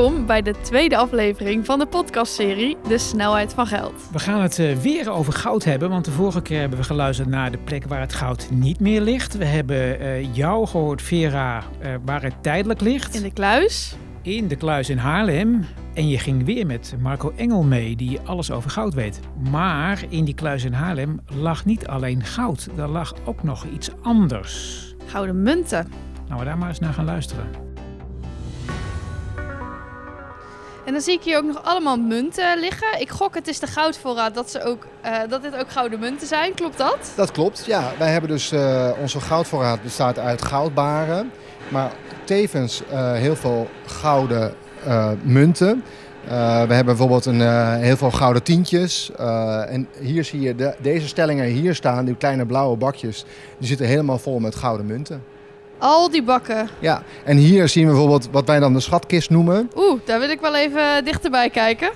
Welkom bij de tweede aflevering van de podcastserie De Snelheid van Geld. We gaan het eh, weer over goud hebben, want de vorige keer hebben we geluisterd naar de plek waar het goud niet meer ligt. We hebben uh, jou gehoord, Vera, uh, waar het tijdelijk ligt. In de kluis. In de kluis in Haarlem. En je ging weer met Marco Engel mee, die alles over goud weet. Maar in die kluis in Haarlem lag niet alleen goud, er lag ook nog iets anders. Gouden munten. Nou, we daar maar eens naar gaan luisteren. En dan zie ik hier ook nog allemaal munten liggen. Ik gok het is de goudvoorraad dat, ze ook, uh, dat dit ook gouden munten zijn. Klopt dat? Dat klopt, ja. Wij hebben dus, uh, onze goudvoorraad bestaat uit goudbaren. Maar tevens uh, heel veel gouden munten. we hebben bijvoorbeeld een, heel veel gouden tientjes. en hier zie je de, deze stellingen hier staan, die kleine blauwe bakjes. Die zitten helemaal vol met gouden munten. Al die bakken. Ja, en hier zien we bijvoorbeeld wat wij dan de schatkist noemen. Oeh, daar wil ik wel even dichterbij kijken.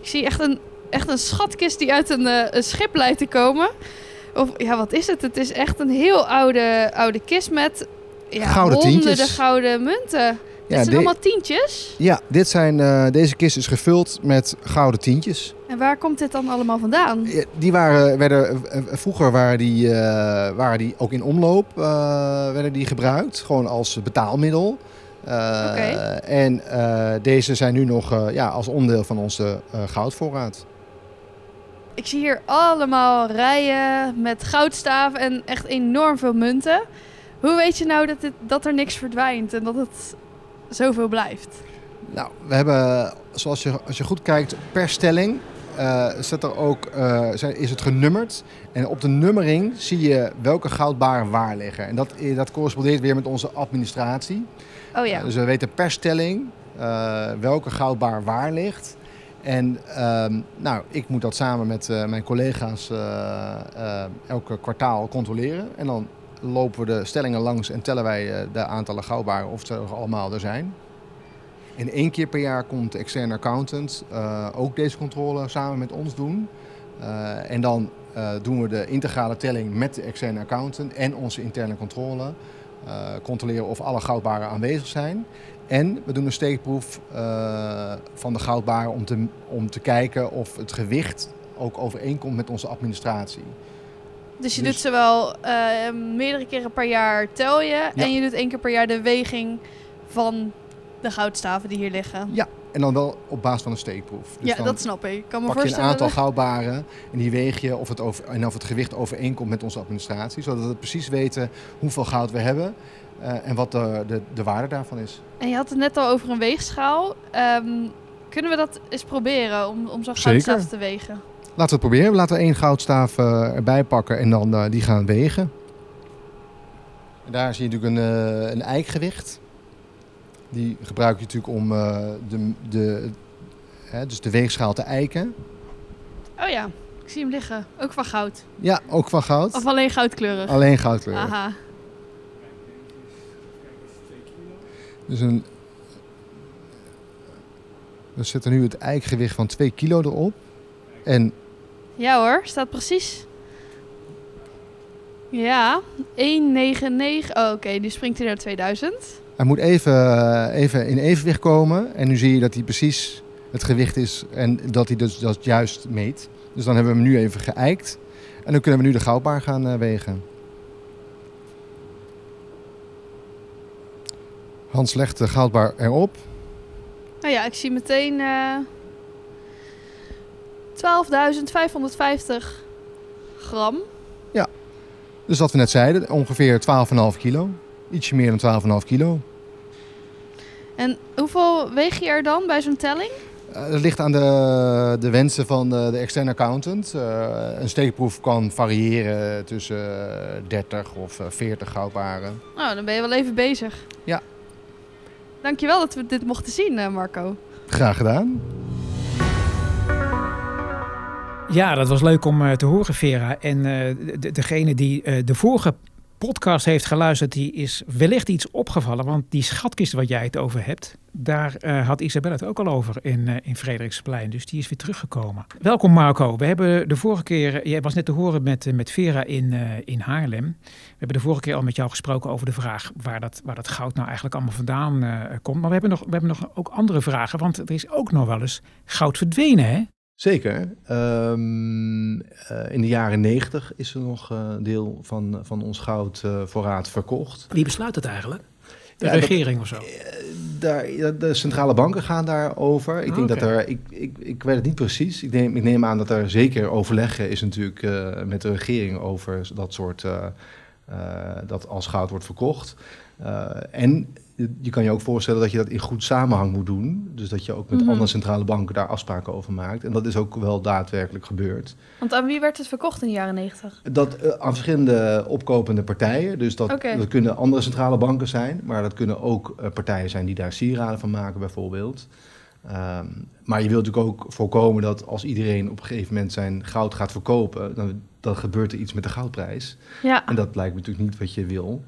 Ik zie echt een, echt een schatkist die uit een, uh, een schip lijkt te komen. Of ja, wat is het? Het is echt een heel oude, oude kist met ja, gouden honderden tientjes. gouden munten. Ja, dit zijn allemaal tientjes? Ja, dit zijn, uh, deze kist is gevuld met gouden tientjes. En waar komt dit dan allemaal vandaan? Die waren, werden, vroeger waren die, uh, waren die ook in omloop werden die gebruikt, gewoon als betaalmiddel. Okay. En deze zijn nu nog ja, als onderdeel van onze goudvoorraad. Ik zie hier allemaal rijen met goudstaven en echt enorm veel munten. Hoe weet je nou dat, dit, dat er niks verdwijnt en dat het zoveel blijft? Nou, we hebben, zoals je, als je goed kijkt, per stelling uh, er ook, uh, is het genummerd. En op de nummering zie je welke goudbaren waar liggen. En dat, dat correspondeert weer met onze administratie. Oh ja. Uh, dus we weten per stelling welke goudbaar waar ligt. En ehm, nou, ik moet dat samen met mijn collega's elke kwartaal controleren. En dan lopen we de stellingen langs en tellen wij de aantallen goudbaren of ze allemaal er zijn. En één keer per jaar komt de externe accountant uh, ook deze controle samen met ons doen. Uh, en dan doen we de integrale telling met de externe accountant en onze interne controle. controleren of alle goudbaren aanwezig zijn. En we doen een steekproef van de goudbaren om te, om te kijken of het gewicht ook overeenkomt met onze administratie. Dus je dus, doet zowel meerdere keren per jaar tel je ja. en je doet één keer per jaar de weging van de goudstaven die hier liggen. Ja, en dan wel op basis van een steekproef. Dus ja, dat snap ik. kan me pak je een aantal goudbaren en die weeg je of het over, en of het gewicht overeenkomt met onze administratie. Zodat we precies weten hoeveel goud we hebben uh, en wat de, de, de, waarde daarvan is. En je had het net al over een weegschaal. Um, kunnen we dat eens proberen om, om zo'n goudstaaf te wegen? Laten we het proberen. We laten één goudstaaf uh, erbij pakken en dan uh, die gaan wegen. En daar zie je natuurlijk een, een eikgewicht. Die gebruik je natuurlijk om de, de, hè, dus de weegschaal te eiken. Oh ja, ik zie hem liggen. Ook van goud. Ja, ook van goud. Of alleen goudkleurig? Alleen goudkleurig. Aha. Dus een... We zetten nu het eikgewicht van 2 kilo erop. En... Ja hoor, staat precies. Ja, 199. Oh, oké, okay. nu springt hij naar 2000. Hij moet even, even in evenwicht komen. En nu zie je dat hij precies het gewicht is en dat hij dus dat juist meet. Dus dan hebben we hem nu even geëikt. En dan kunnen we nu de goudbaar gaan uh, wegen. Hans legt de goudbaar erop. Nou ja, ik zie meteen uh, 12.550 gram. Ja, dus wat we net zeiden, ongeveer 12,5 kilo. Ietsje meer dan 12,5 kilo. En hoeveel weeg je er dan bij zo'n telling? Uh, dat ligt aan de, de wensen van de, de externe accountant. Uh, een steekproef kan variëren tussen 30 of 40 goudbaren. Nou, dan ben je wel even bezig. Ja. Dankjewel dat we dit mochten zien, Marco. Graag gedaan. Ja, dat was leuk om uh, te horen, Vera. En de, degene die de vorige podcast heeft geluisterd, die is wellicht iets opgevallen. Want die schatkist waar jij het over hebt, daar had Isabel het ook al over in, uh, in Frederiksplein. Dus die is weer teruggekomen. Welkom Marco. We hebben de vorige keer, jij was net te horen met, met Vera in, in Haarlem. We hebben de vorige keer al met jou gesproken over de vraag waar dat, waar dat goud nou eigenlijk allemaal vandaan komt. Maar we hebben, nog, we hebben nog ook andere vragen, want er is ook nog wel eens goud verdwenen hè? Zeker. Um, uh, in de jaren negentig is er nog een uh, deel van, van ons goudvoorraad verkocht. Wie besluit het eigenlijk? De ja, regering dat, of zo? Daar, de centrale banken gaan daarover. Ik oh, denk okay. dat er, ik, ik, ik weet het niet precies. Ik neem, ik neem aan dat er zeker overleggen is natuurlijk met de regering over dat soort, dat als goud wordt verkocht. en je kan je ook voorstellen dat je dat in goed samenhang moet doen. Dus dat je ook met mm -hmm. andere centrale banken daar afspraken over maakt. En dat is ook wel daadwerkelijk gebeurd. Want aan wie werd het verkocht in de jaren negentig? Dat uh, aan verschillende opkopende partijen. Dus dat, okay. dat kunnen andere centrale banken zijn. Maar dat kunnen ook uh, partijen zijn die daar sieraden van maken bijvoorbeeld. Um, maar je wilt natuurlijk ook voorkomen dat als iedereen op een gegeven moment zijn goud gaat verkopen... dan, dan gebeurt er iets met de goudprijs. Ja. En dat lijkt natuurlijk niet wat je wil.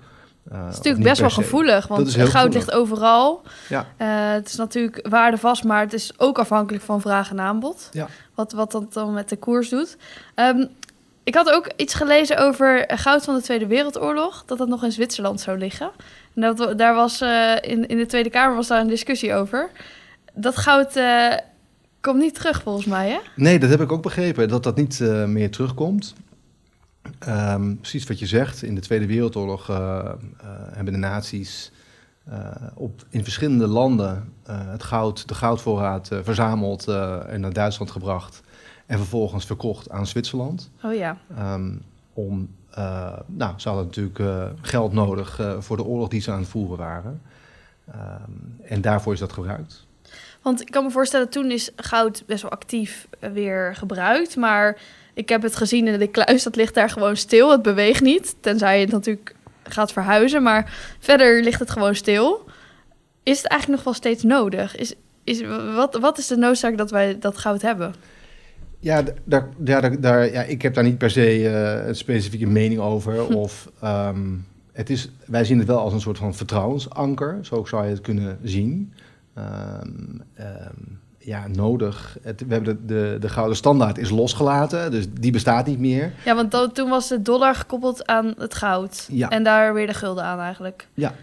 Uh, het is natuurlijk best wel gevoelig, want goud gevoelig. ligt overal. Ja. Uh, het is natuurlijk waardevast, maar het is ook afhankelijk van vraag en aanbod. Ja. Wat, wat dat dan met de koers doet. Um, ik had ook iets gelezen over goud van de Tweede Wereldoorlog, dat dat nog in Zwitserland zou liggen. En dat, daar was uh, in, in de Tweede Kamer was daar een discussie over. Dat goud komt niet terug volgens mij, hè? Nee, dat heb ik ook begrepen, dat dat niet meer terugkomt. Um, precies wat je zegt, in de Tweede Wereldoorlog uh, uh, hebben de naties uh, op, in verschillende landen het goud, de goudvoorraad verzameld en naar Duitsland gebracht. En vervolgens verkocht aan Zwitserland. Oh ja. Um, om, nou, ze hadden natuurlijk geld nodig voor de oorlog die ze aan het voeren waren. Um, en daarvoor is dat gebruikt. Want ik kan me voorstellen, toen is goud best wel actief weer gebruikt. Maar ik heb het gezien in de kluis, dat ligt daar gewoon stil. Het beweegt niet, tenzij het natuurlijk gaat verhuizen. Maar verder ligt het gewoon stil. Is het eigenlijk nog wel steeds nodig? Is, is, wat, wat is de noodzaak dat wij dat goud hebben? Ja, daar, daar, daar, ja ik heb daar niet per se uh, een specifieke mening over. Of, um, het is, wij zien het wel als een soort van vertrouwensanker, zo zou je het kunnen zien. Um, um, ja, nodig. Het, we hebben de, de, de gouden standaard is losgelaten, dus die bestaat niet meer. Ja, want to, toen was de dollar gekoppeld aan het goud. Ja. En daar weer de gulden aan eigenlijk. Ja,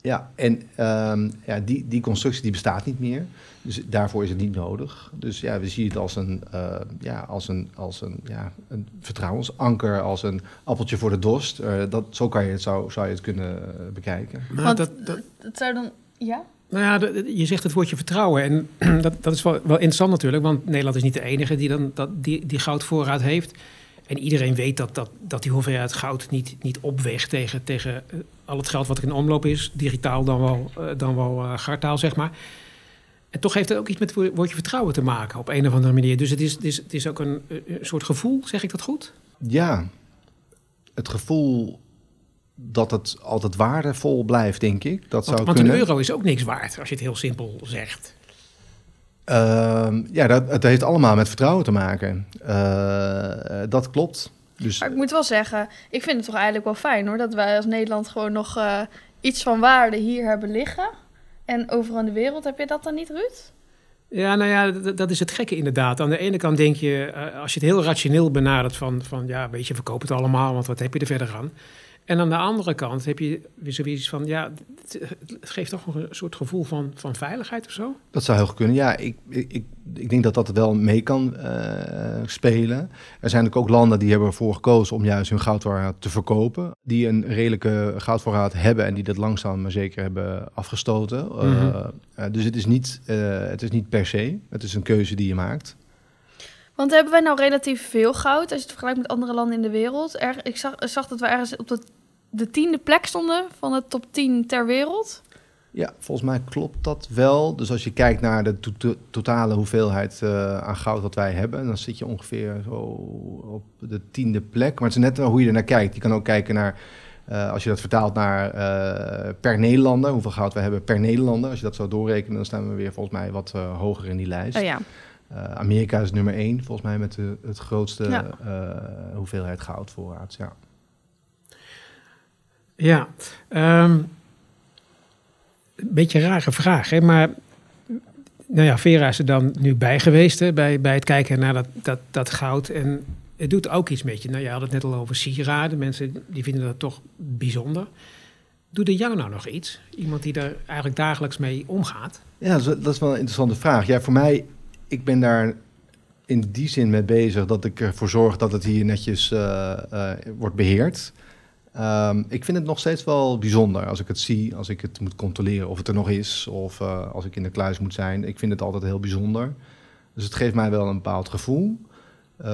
ja. en um, ja, die, die constructie die bestaat niet meer. Dus daarvoor is het niet nodig. Dus ja, we zien het als een, uh, ja, als een, als een, ja, een vertrouwensanker, als een appeltje voor de dorst. Uh, dat, zo kan je het, zou, zou je het kunnen uh, bekijken. Maar Want dat, dat... dat zou dan... Ja? Nou ja, je zegt het woordje vertrouwen. En dat, dat is wel, wel, interessant natuurlijk, want Nederland is niet de enige die dan, dat, die, die goudvoorraad heeft. En iedereen weet dat, dat, dat die hoeveelheid goud niet, niet opweegt tegen, tegen eh, al het geld wat er in omloop is. Digitaal dan wel, uh, dan wel uh, gartaal, zeg maar. En toch heeft het ook iets met het woordje vertrouwen te maken op een of andere manier. Dus het is, het is, het is ook een soort gevoel, zeg ik dat goed? Ja, het gevoel dat het altijd waardevol blijft, denk ik. Dat want, zou want kunnen. een euro is ook niks waard, als je het heel simpel zegt. Uh, ja, dat, het heeft allemaal met vertrouwen te maken. Uh, dat klopt. Dus, maar ik moet wel zeggen, ik vind het toch eigenlijk wel fijn hoor... dat wij als Nederland gewoon nog uh, iets van waarde hier hebben liggen. En overal in de wereld, heb je dat dan niet, Ruud? Ja, nou ja, dat, dat, is het gekke inderdaad. Aan de ene kant denk je, als je het heel rationeel benadert van, van... ja, weet je, verkoop het allemaal, want wat heb je er verder aan... En aan de andere kant heb je weer zoiets van, ja, het, geeft toch een soort gevoel van, van veiligheid of zo? Dat zou heel goed kunnen. Ja, ik, ik, ik denk dat dat wel mee kan uh, spelen. Er zijn ook landen die hebben ervoor gekozen om juist hun goudvoorraad te verkopen. Die een redelijke goudvoorraad hebben en die dat langzaam maar zeker hebben afgestoten. Mm -hmm. uh, uh, dus het is, niet, het is niet per se. Het is een keuze die je maakt. Want hebben wij nou relatief veel goud als je het vergelijkt met andere landen in de wereld? Er, ik zag, zag dat we ergens op de, de tiende plek stonden van de top 10 ter wereld. Ja, volgens mij klopt dat wel. Dus als je kijkt naar de to to totale hoeveelheid uh, aan goud dat wij hebben, dan zit je ongeveer zo op de tiende plek. Maar het is net hoe je er naar kijkt. Je kan ook kijken naar, uh, als je dat vertaalt naar uh, per Nederlander, hoeveel goud we hebben per Nederlander. Als je dat zou doorrekenen, dan staan we weer volgens mij wat hoger in die lijst. Oh ja. Uh, Amerika is nummer één, volgens mij, met de, het grootste ja. uh, hoeveelheid goudvoorraad. Ja. Ja, um, een beetje een rare vraag, hè? maar nou ja, Vera is er dan nu bij geweest hè, bij, bij het kijken naar dat, dat, dat goud. En het doet ook iets met je. Nou, je had het net al over sieraden. Mensen die vinden dat toch bijzonder. Doet er jou nou nog iets? Iemand die er eigenlijk dagelijks mee omgaat? Ja, dat is wel een interessante vraag. Ja, voor mij, ik ben daar in die zin mee bezig dat ik ervoor zorg dat het hier netjes uh, uh, wordt beheerd. Um, ik vind het nog steeds wel bijzonder als ik het zie, als ik het moet controleren of het er nog is, of uh, als ik in de kluis moet zijn. Ik vind het altijd heel bijzonder. Dus het geeft mij wel een bepaald gevoel.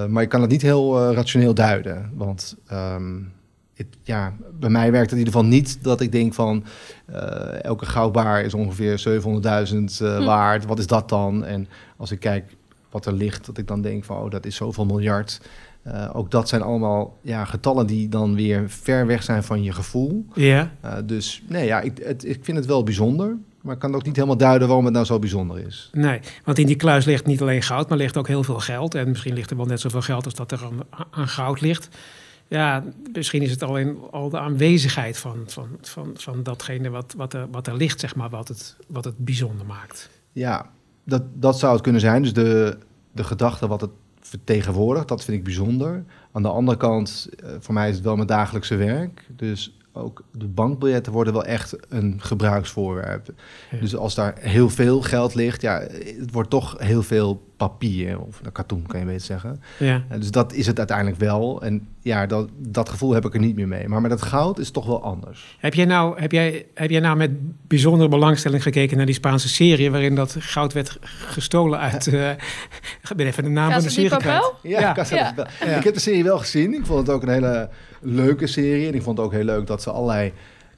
maar ik kan het niet heel rationeel duiden. Want um, het, ja, bij mij werkt het in ieder geval niet dat ik denk van elke goudbaar is ongeveer 700.000 hm. waard. Wat is dat dan? En als ik kijk wat er ligt, dat ik dan denk van oh, dat is zoveel miljard. Uh, ook dat zijn allemaal ja, getallen die dan weer ver weg zijn van je gevoel. Ja. Dus nee, ja, ik, het, ik vind het wel bijzonder. Maar ik kan ook niet helemaal duiden waarom het nou zo bijzonder is. Nee, want in die kluis ligt niet alleen goud, maar ligt ook heel veel geld. En misschien ligt er wel net zoveel geld als dat er aan, aan goud ligt. Ja, misschien is het alleen al de aanwezigheid van, van, van, van datgene wat, wat, er, wat er ligt, zeg maar, wat het, wat het bijzonder maakt. Ja, dat, dat zou het kunnen zijn. Dus de, de gedachte wat het vertegenwoordigt, dat vind ik bijzonder. Aan de andere kant, eh, voor mij is het wel mijn dagelijkse werk. Dus ook de bankbiljetten worden wel echt een gebruiksvoorwerp. Dus als daar heel veel geld ligt, ja, het wordt toch heel veel papier of een karton, kan je beter zeggen. Ja. dus dat is het uiteindelijk wel. En ja, dat, dat gevoel heb ik er niet meer mee. Maar met het goud is het toch wel anders. Heb jij nou, heb jij, heb jij nou met bijzondere belangstelling gekeken naar die Spaanse serie waarin dat goud werd gestolen uit. Uh, ik ben even de naam van de serie kwijt. Ja, ja. ja. Ik heb de serie wel gezien. Ik vond het ook een hele leuke serie. En ik vond het ook heel leuk dat ze allerlei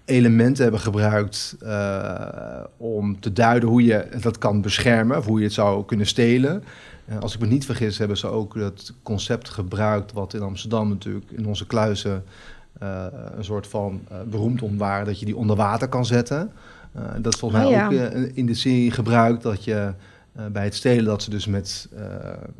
elementen hebben gebruikt uh, om te duiden hoe je dat kan beschermen, of hoe je het zou kunnen stelen. Uh, als ik me niet vergis, hebben ze ook het concept gebruikt, wat in Amsterdam natuurlijk in onze kluizen uh, een soort van beroemd om waren, dat je die onder water kan zetten. dat is volgens oh, mij ja. ook in de serie gebruikt, dat je bij het stelen dat ze dus met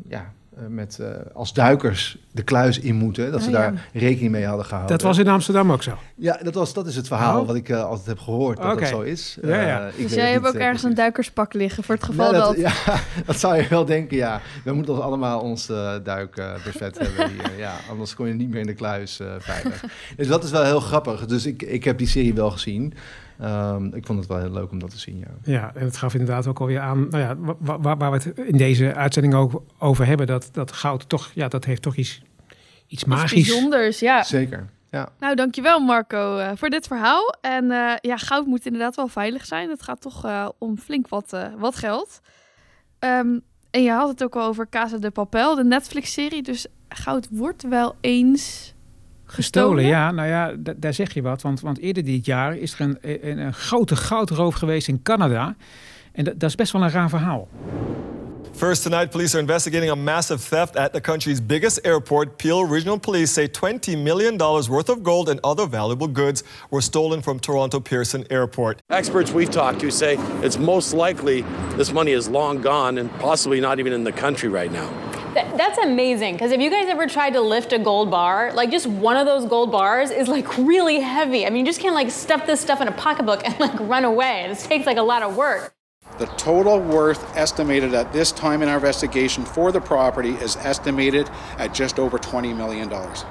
ja, eh, met, uh, als duikers de kluis in moeten. Dat ze oh, daar rekening mee hadden gehouden. Dat was in Amsterdam ook zo? Ja, dat, was, dat is het verhaal oh. wat ik uh, altijd heb gehoord, dat okay. dat zo is. Ja, ja. dus jij hebt ook ergens een duikerspak liggen voor het geval dat, dat... Ja, dat zou je wel denken, ja. We moeten ons allemaal ons duikbuffet hebben hier. Ja, anders kom je niet meer in de kluis veilig. Dus dat is wel heel grappig. Dus ik, ik heb die serie wel gezien. Um, ik vond het wel heel leuk om dat te zien. Ja, ja en het gaf inderdaad ook alweer aan, nou ja, waar, waar, waar we het in deze uitzending ook over hebben, dat, dat goud toch, ja, dat heeft toch iets, iets magisch. Iets bijzonders, ja. Zeker. Ja. Nou, dankjewel Marco uh, voor dit verhaal. En uh, ja, goud moet inderdaad wel veilig zijn. Het gaat toch uh, om flink wat, wat geld. Um, en je had het ook al over Casa de Papel, de Netflix-serie. Dus goud wordt wel eens Gestolen? ja. Nou ja, daar zeg je wat. Want, want eerder dit jaar is er een, een, een grote goudroof geweest in Canada. En dat, dat is best wel een raar verhaal. First tonight, police are investigating a massive theft at the country's biggest airport. Peel Regional Police say $20 million worth of gold and other valuable goods were stolen from Toronto Pearson Airport. Experts we've talked to say it's most likely this money is long gone and possibly not even in the country right now. Th- that's amazing because if you guys ever tried to lift a gold bar, like just one of those gold bars is like really heavy. I mean, you just can't like stuff this stuff in a pocketbook and like run away. This takes like a lot of work. The total worth estimated at this time in our investigation for the property is estimated at just over 20 million dollars.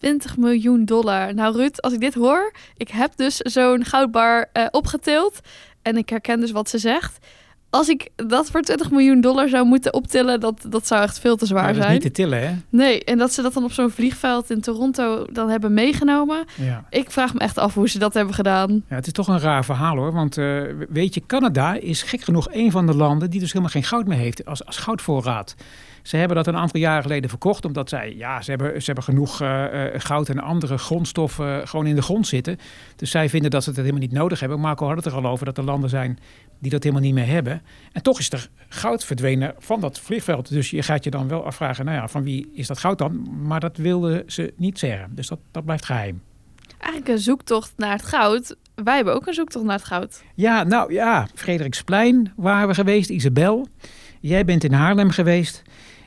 20 miljoen dollar. Nou Ruud, als ik dit hoor, ik heb dus zo'n goudbar uh, opgetild en ik herken dus wat ze zegt. Als ik dat voor 20 miljoen dollar zou moeten optillen, dat, dat zou echt veel te zwaar dat zijn. is niet te tillen, hè? Nee, en dat ze dat dan op zo'n vliegveld in Toronto dan hebben meegenomen. Ja. Ik vraag me echt af hoe ze dat hebben gedaan. Ja, het is toch een raar verhaal hoor. Want uh, weet je, Canada is gek genoeg een van de landen die dus helemaal geen goud meer heeft als, als goudvoorraad. Ze hebben dat een aantal jaren geleden verkocht, omdat zij, ja, ze hebben, ze hebben genoeg uh, goud en andere grondstoffen gewoon in de grond zitten. Dus zij vinden dat ze het helemaal niet nodig hebben. Marco had het er al over dat er landen zijn die dat helemaal niet meer hebben. En toch is er goud verdwenen van dat vliegveld. Dus je gaat je dan wel afvragen, nou ja, van wie is dat goud dan? Maar dat wilden ze niet zeggen. Dus dat, dat blijft geheim. Eigenlijk een zoektocht naar het goud. Wij hebben ook een zoektocht naar het goud. Ja, nou ja, Frederiksplein waren we geweest, Isabel. Jij bent in Haarlem geweest.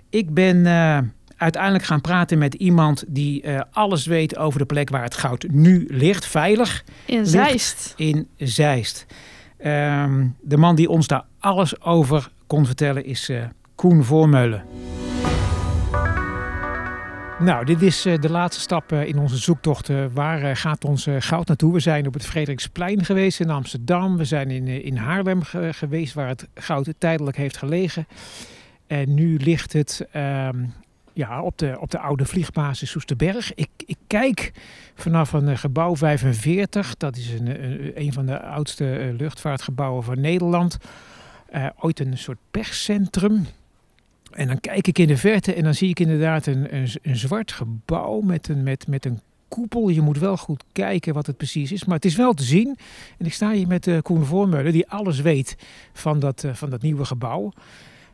Ik ben uh, uiteindelijk gaan praten met iemand die eh, alles weet over de plek waar het goud nu ligt, veilig In ligt Zeist. in Zeist. Ehm, de man die ons daar alles over kon vertellen is eh, Koen Voormeulen. Nou, dit is eh, de laatste stap eh, in onze zoektocht. waar gaat ons goud naartoe? We zijn op het Frederiksplein geweest in Amsterdam. We zijn in, in Haarlem ge- geweest, waar het goud tijdelijk heeft gelegen. En nu ligt het ehm, ja, op, de, op de oude vliegbasis Soesterberg. Ik, ik kijk vanaf een eh, gebouw 45. Dat is een, een, een van de oudste eh, luchtvaartgebouwen van Nederland. Eh, ooit een soort perscentrum. En dan kijk ik in de verte en dan zie ik inderdaad een, een, zwart gebouw met een, met, met een koepel. Je moet wel goed kijken wat het precies is, maar het is wel te zien. En ik sta hier met eh, Koen Voormeulen, die alles weet van dat, eh, van dat nieuwe gebouw.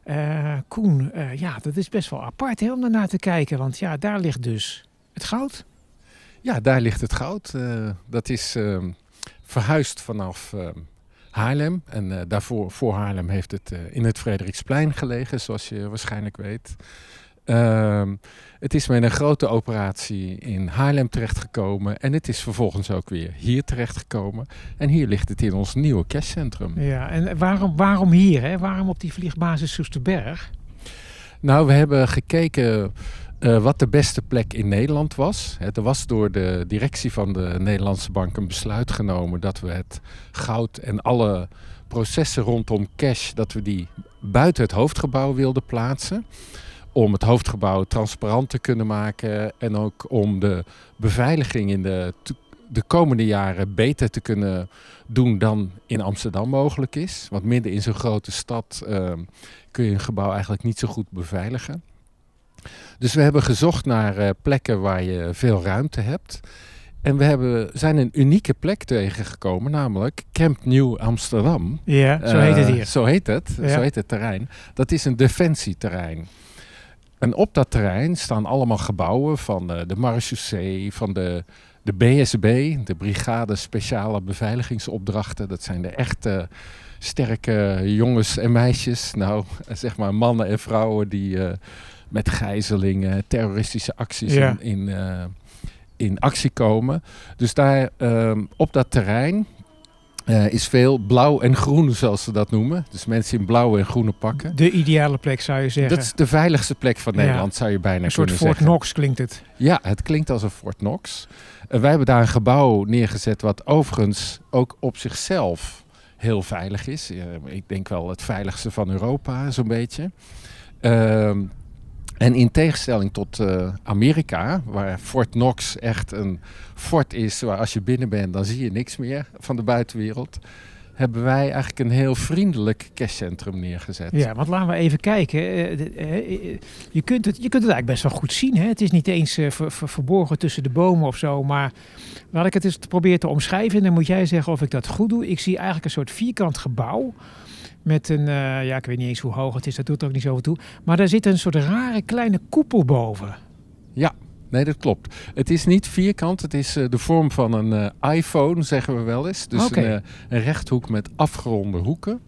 Eh, Koen, eh, ja, dat is best wel apart om daarnaar te kijken, want ja, daar ligt dus het goud. Ja, daar ligt het goud. Eh, dat is ehm, verhuisd vanaf ehm, Haarlem. En daarvoor, voor Haarlem heeft het in het Frederiksplein gelegen, zoals je waarschijnlijk weet. Ehm, het is met een grote operatie in Haarlem terechtgekomen. En het is vervolgens ook weer hier terechtgekomen. En hier ligt het in ons nieuwe cashcentrum. Ja, en waarom, waarom hier? Hè? Waarom op die vliegbasis Soesterberg? Nou, we hebben gekeken eh, wat de beste plek in Nederland was. Er was door de directie van de Nederlandse Bank een besluit genomen dat we het goud en alle processen rondom cash, dat we die buiten het hoofdgebouw wilden plaatsen. Om het hoofdgebouw transparant te kunnen maken en ook om de beveiliging in de, de komende jaren beter te kunnen doen dan in Amsterdam mogelijk is. Want midden in zo'n grote stad ehm, kun je een gebouw eigenlijk niet zo goed beveiligen. Dus we hebben gezocht naar eh, plekken waar je veel ruimte hebt. En we hebben, zijn een unieke plek tegengekomen, namelijk Camp New Amsterdam. Ja, zo heet het Eh, hier. Zo heet het, Ja. zo heet het terrein. Dat is een defensieterrein. En op dat terrein staan allemaal gebouwen van eh, de marechaussee, van de, de BSB, de Brigade Speciale Beveiligingsopdrachten. Dat zijn de echte sterke jongens en meisjes. Nou, zeg maar mannen en vrouwen die eh, met gijzelingen, terroristische acties Ja. in, in, eh, in actie komen. Dus daar ehm, op dat terrein eh, is veel blauw en groen, zoals ze dat noemen. Dus mensen in blauwe en groene pakken. De ideale plek zou je zeggen. Dat is de veiligste plek van Ja. Nederland, zou je bijna een soort kunnen Fort zeggen. Knox klinkt het. Ja, het klinkt als een Fort Knox. En wij hebben daar een gebouw neergezet wat overigens ook op zichzelf heel veilig is. Eh, ik denk wel het veiligste van Europa, zo'n beetje. En in tegenstelling tot eh, Amerika, waar Fort Knox echt een fort is, waar als je binnen bent, dan zie je niks meer van de buitenwereld, hebben wij eigenlijk een heel vriendelijk cashcentrum neergezet. Ja, want laten we even kijken. Eh, eh, Je kunt, het, je kunt het eigenlijk best wel goed zien. Hè? Het is niet eens ver- ver- verborgen tussen de bomen of zo. Maar laat ik het eens proberen te omschrijven. En dan moet jij zeggen of ik dat goed doe. Ik zie eigenlijk een soort vierkant gebouw. Met een, eh, ja, ik weet niet eens hoe hoog het is. Dat doet er ook niet zoveel toe. Maar daar zit een soort rare kleine koepel boven. Ja, nee, dat klopt. Het is niet vierkant, het is eh, de vorm van een eh, iPhone, zeggen we wel eens. Dus een, een rechthoek met afgeronde hoeken.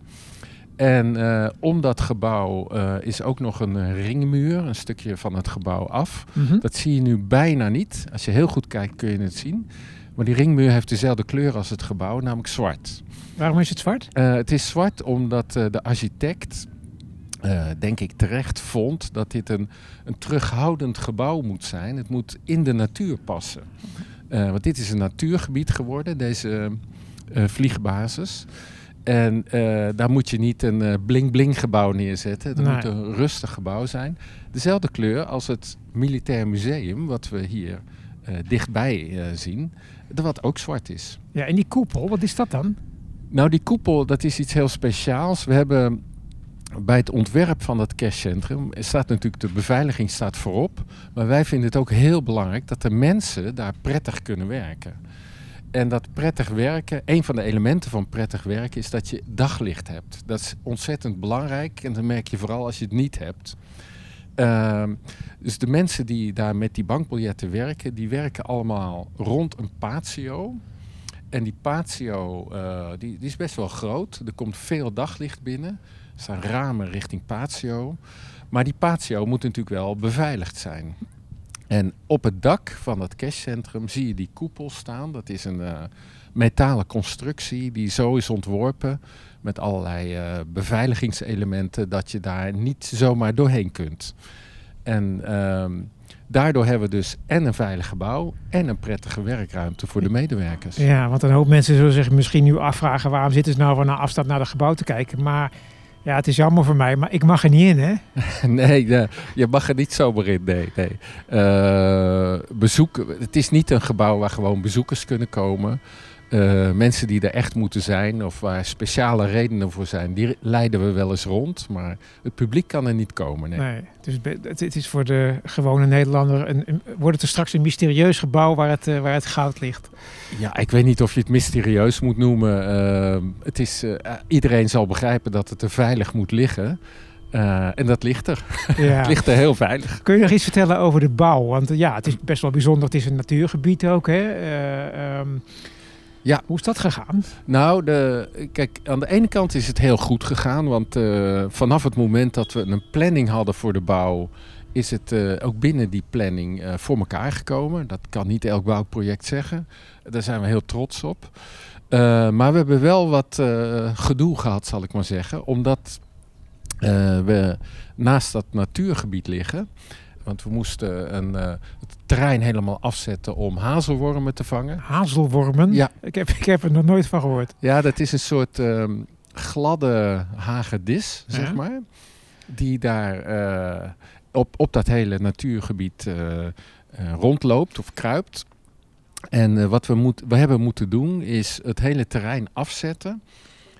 En om dat gebouw is ook nog een ringmuur, een stukje van het gebouw af. Mhm. Dat zie je nu bijna niet. Als je heel goed kijkt kun je het zien. Maar die ringmuur heeft dezelfde kleur als het gebouw, namelijk zwart. Waarom is het zwart? Eh, het is zwart omdat eh, de architect, eh, denk ik terecht, vond dat dit een, een terughoudend gebouw moet zijn. Het moet in de natuur passen. Want dit is een natuurgebied geworden, deze vliegbasis. En daar moet je niet een bling-bling gebouw neerzetten. Het Nee. moet een rustig gebouw zijn. Dezelfde kleur als het Militair Museum, wat we hier dichtbij zien, wat ook zwart is. Ja, en die koepel, wat is dat dan? Nou, die koepel, dat is iets heel speciaals. We hebben bij het ontwerp van dat cashcentrum staat natuurlijk de beveiliging staat voorop, maar wij vinden het ook heel belangrijk dat de mensen daar prettig kunnen werken. En dat prettig werken, een van de elementen van prettig werken is dat je daglicht hebt. Dat is ontzettend belangrijk en dat merk je vooral als je het niet hebt. Ehm, dus de mensen die daar met die bankbiljetten werken, die werken allemaal rond een patio. En die patio eh, die, die is best wel groot. Er komt veel daglicht binnen. Er staan ramen richting patio. Maar die patio moet natuurlijk wel beveiligd zijn. En op het dak van het cashcentrum zie je die koepel staan. Dat is een uh, metalen constructie die zo is ontworpen met allerlei uh, beveiligingselementen dat je daar niet zomaar doorheen kunt. En um, daardoor hebben we dus en een veilig gebouw en een prettige werkruimte voor de medewerkers. Ja, want een hoop mensen zullen zich misschien nu afvragen waarom zitten ze nou van een afstand naar het gebouw te kijken. Maar ja, het is jammer voor mij, maar ik mag er niet in, hè? nee, je mag er niet zomaar in, nee. nee. Uh, bezoek, het is niet een gebouw waar gewoon bezoekers kunnen komen. Uh, mensen die er echt moeten zijn of waar speciale redenen voor zijn, die leiden we wel eens rond. Maar het publiek kan er niet komen. Nee, nee dus het, is voor de gewone Nederlander. Een, een, wordt het er straks een mysterieus gebouw waar het, uh, waar het goud ligt? Ja, ik weet niet of je het mysterieus moet noemen. Uh, het is, iedereen zal begrijpen dat het er veilig moet liggen. Uh, en dat ligt er. Ja. het ligt er heel veilig. Kun je nog iets vertellen over de bouw? Want ja, het is best wel bijzonder. Het is een natuurgebied ook. Hè? Uh, um, ja. Hoe is dat gegaan? Nou, de, kijk, aan de ene kant is het heel goed gegaan. Want uh, vanaf het moment dat we een planning hadden voor de bouw, is het uh, ook binnen die planning uh, voor elkaar gekomen. Dat kan niet elk bouwproject zeggen. Daar zijn we heel trots op. maar we hebben wel wat gedoe gehad, zal ik maar zeggen. Omdat we naast dat natuurgebied liggen. Want we moesten een, uh, het terrein helemaal afzetten om hazelwormen te vangen. Hazelwormen? Ja. Ik heb, ik heb er nog nooit van gehoord. Ja, dat is een soort um, gladde hagedis, zeg maar. Die daar uh, op, op dat hele natuurgebied uh, rondloopt of kruipt. En wat we, moet, we hebben moeten doen is het hele terrein afzetten.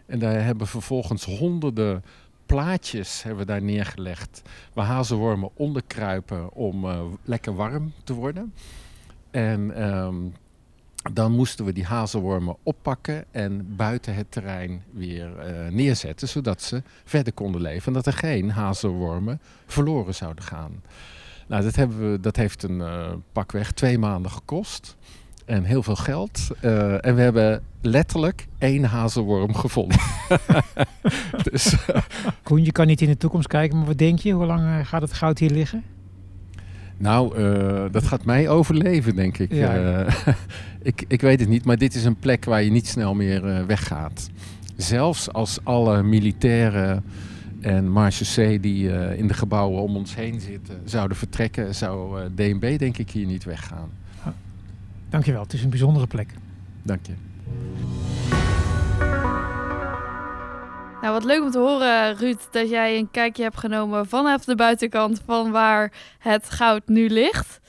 En daar hebben vervolgens honderden plaatjes hebben we daar neergelegd waar hazelwormen onderkruipen om uh, lekker warm te worden. En um, dan moesten we die hazelwormen oppakken en buiten het terrein weer uh, neerzetten, zodat ze verder konden leven en dat er geen hazelwormen verloren zouden gaan. Nou, dat, hebben we, dat heeft een uh, pakweg twee maanden gekost en heel veel geld. Uh, en we hebben letterlijk één hazelworm gevonden. dus, uh, Koen, je kan niet in de toekomst kijken, maar wat denk je? Hoe lang uh, gaat het goud hier liggen? Nou, dat gaat mij overleven, denk ik. Ja. ik. Ik weet het niet, maar dit is een plek waar je niet snel meer weggaat. Zelfs als alle militairen en marechaussee die in de gebouwen om ons heen zitten zouden vertrekken, zou DNB denk ik hier niet weggaan. Dankjewel, het is een bijzondere plek. Dank je. Nou, wat leuk om te horen, Ruud, dat jij een kijkje hebt genomen vanaf de buitenkant van waar het goud nu ligt.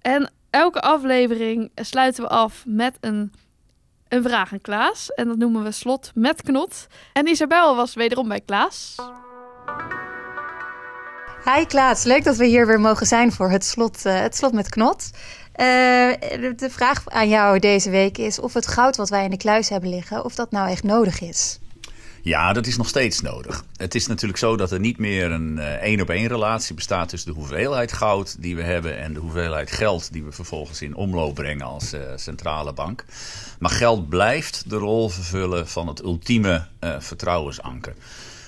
En elke aflevering sluiten we af met een, een vraag aan Klaas. En dat noemen we slot met knot. En Isabel was wederom bij Klaas. Hi Klaas, leuk dat we hier weer mogen zijn voor het slot, uh, het slot met knot. Uh, de vraag aan jou deze week is of het goud wat wij in de kluis hebben liggen, of dat nou echt nodig is. Ja, dat is nog steeds nodig. Het is natuurlijk zo dat er niet meer een één op één relatie bestaat tussen de hoeveelheid goud die we hebben en de hoeveelheid geld die we vervolgens in omloop brengen als centrale bank. Maar geld blijft de rol vervullen van het ultieme vertrouwensanker.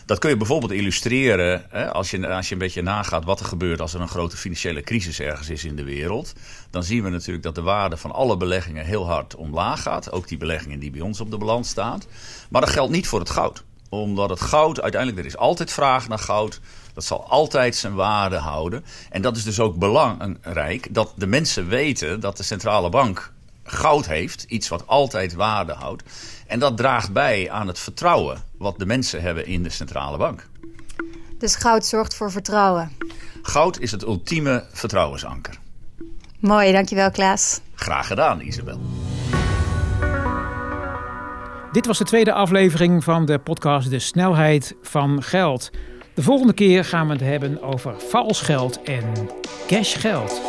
Dat kun je bijvoorbeeld illustreren hè, als, je, als je een beetje nagaat wat er gebeurt als er een grote financiële crisis ergens is in de wereld. Dan zien we natuurlijk dat de waarde van alle beleggingen heel hard omlaag gaat. Ook die beleggingen die bij ons op de balans staan. Maar dat geldt niet voor het goud. Omdat het goud, uiteindelijk, er is altijd vraag naar goud. Dat zal altijd zijn waarde houden. En dat is dus ook belangrijk dat de mensen weten dat de centrale bank goud heeft. Iets wat altijd waarde houdt. En dat draagt bij aan het vertrouwen wat de mensen hebben in de centrale bank. Dus goud zorgt voor vertrouwen. Goud is het ultieme vertrouwensanker. Mooi, dankjewel Klaas. Graag gedaan, Isabel. Dit was de tweede aflevering van de podcast De Snelheid van Geld. De volgende keer gaan we het hebben over vals geld en cashgeld.